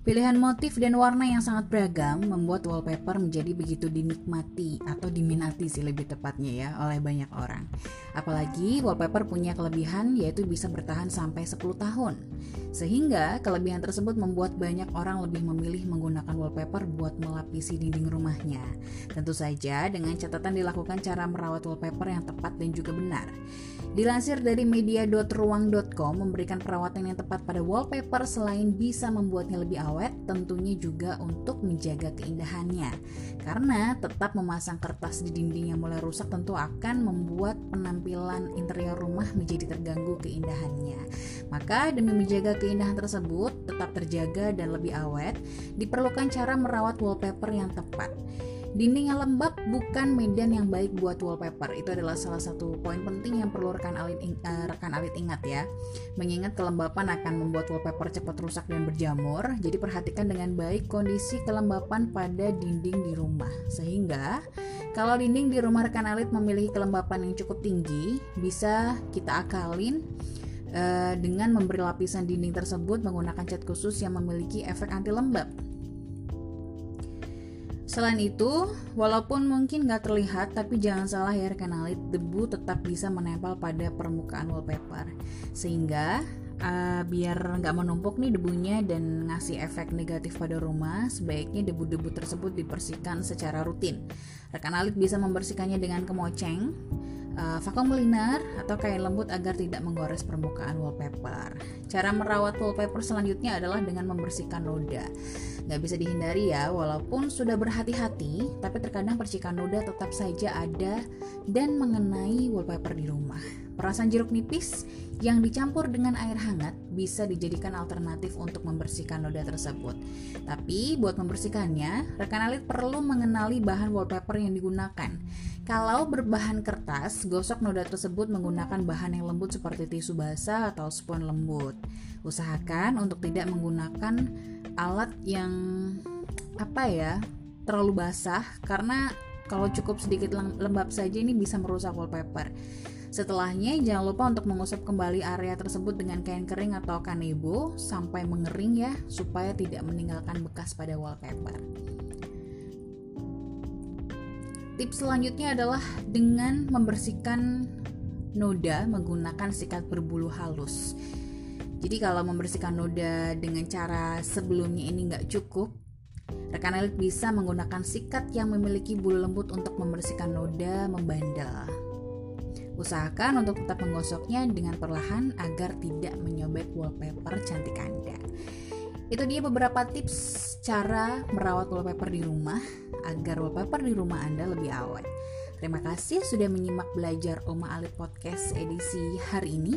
Pilihan motif dan warna yang sangat beragam membuat wallpaper menjadi begitu dinikmati atau diminati sih lebih tepatnya ya oleh banyak orang. Apalagi wallpaper punya kelebihan yaitu bisa bertahan sampai 10 tahun. Sehingga kelebihan tersebut membuat banyak orang lebih memilih menggunakan wallpaper buat melapisi dinding rumahnya. Tentu saja dengan catatan dilakukan cara merawat wallpaper yang tepat dan juga benar. Dilansir dari media.ruang.com memberikan perawatan yang tepat pada wallpaper selain bisa membuatnya lebih awet, tentunya juga untuk menjaga keindahannya. Karena tetap memasang kertas di dinding yang mulai rusak tentu akan membuat penampilan interior rumah menjadi terganggu keindahannya. Maka demi menjaga keindahan tersebut tetap terjaga dan lebih awet, diperlukan cara merawat wallpaper yang tepat. Dinding yang lembab bukan medan yang baik buat wallpaper. Itu adalah salah satu poin penting yang perlu rekan alit, uh, rekan alit ingat ya. Mengingat kelembapan akan membuat wallpaper cepat rusak dan berjamur. Jadi perhatikan dengan baik kondisi kelembapan pada dinding di rumah. Sehingga kalau dinding di rumah rekan alit memiliki kelembapan yang cukup tinggi, bisa kita akalin uh, dengan memberi lapisan dinding tersebut menggunakan cat khusus yang memiliki efek anti lembab. Selain itu, walaupun mungkin nggak terlihat, tapi jangan salah ya rekan debu tetap bisa menempel pada permukaan wallpaper. Sehingga uh, biar nggak menumpuk nih debunya dan ngasih efek negatif pada rumah, sebaiknya debu-debu tersebut dibersihkan secara rutin. Rekan alit bisa membersihkannya dengan kemoceng, uh, vakum cleaner atau kain lembut agar tidak menggores permukaan wallpaper. Cara merawat wallpaper selanjutnya adalah dengan membersihkan noda. Gak bisa dihindari ya, walaupun sudah berhati-hati, tapi terkadang percikan noda tetap saja ada dan mengenai wallpaper di rumah. Perasan jeruk nipis yang dicampur dengan air hangat bisa dijadikan alternatif untuk membersihkan noda tersebut. Tapi buat membersihkannya, rekan alit perlu mengenali bahan wallpaper yang digunakan. Kalau berbahan kertas, gosok noda tersebut menggunakan bahan yang lembut seperti tisu basah atau spons lembut. Usahakan untuk tidak menggunakan alat yang apa ya terlalu basah karena kalau cukup sedikit lembab saja ini bisa merusak wallpaper. Setelahnya jangan lupa untuk mengusap kembali area tersebut dengan kain kering atau kanebo sampai mengering ya supaya tidak meninggalkan bekas pada wallpaper. Tips selanjutnya adalah dengan membersihkan noda menggunakan sikat berbulu halus. Jadi kalau membersihkan noda dengan cara sebelumnya ini nggak cukup, rekan elit bisa menggunakan sikat yang memiliki bulu lembut untuk membersihkan noda membandel. Usahakan untuk tetap menggosoknya dengan perlahan agar tidak menyobek wallpaper cantik Anda. Itu dia beberapa tips cara merawat wallpaper di rumah agar wallpaper di rumah Anda lebih awet. Terima kasih sudah menyimak belajar Oma Alit Podcast edisi hari ini.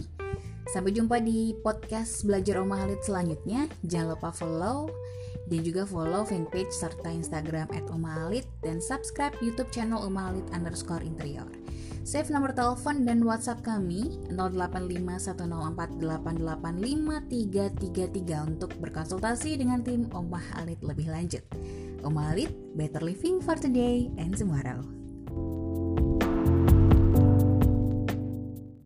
Sampai jumpa di podcast Belajar Oma Halid selanjutnya. Jangan lupa follow dan juga follow fanpage serta Instagram at Oma Halid dan subscribe YouTube channel Oma Halid underscore interior. Save nomor telepon dan WhatsApp kami 085104885333 untuk berkonsultasi dengan tim Oma Halid lebih lanjut. Oma Halid, better living for today and tomorrow.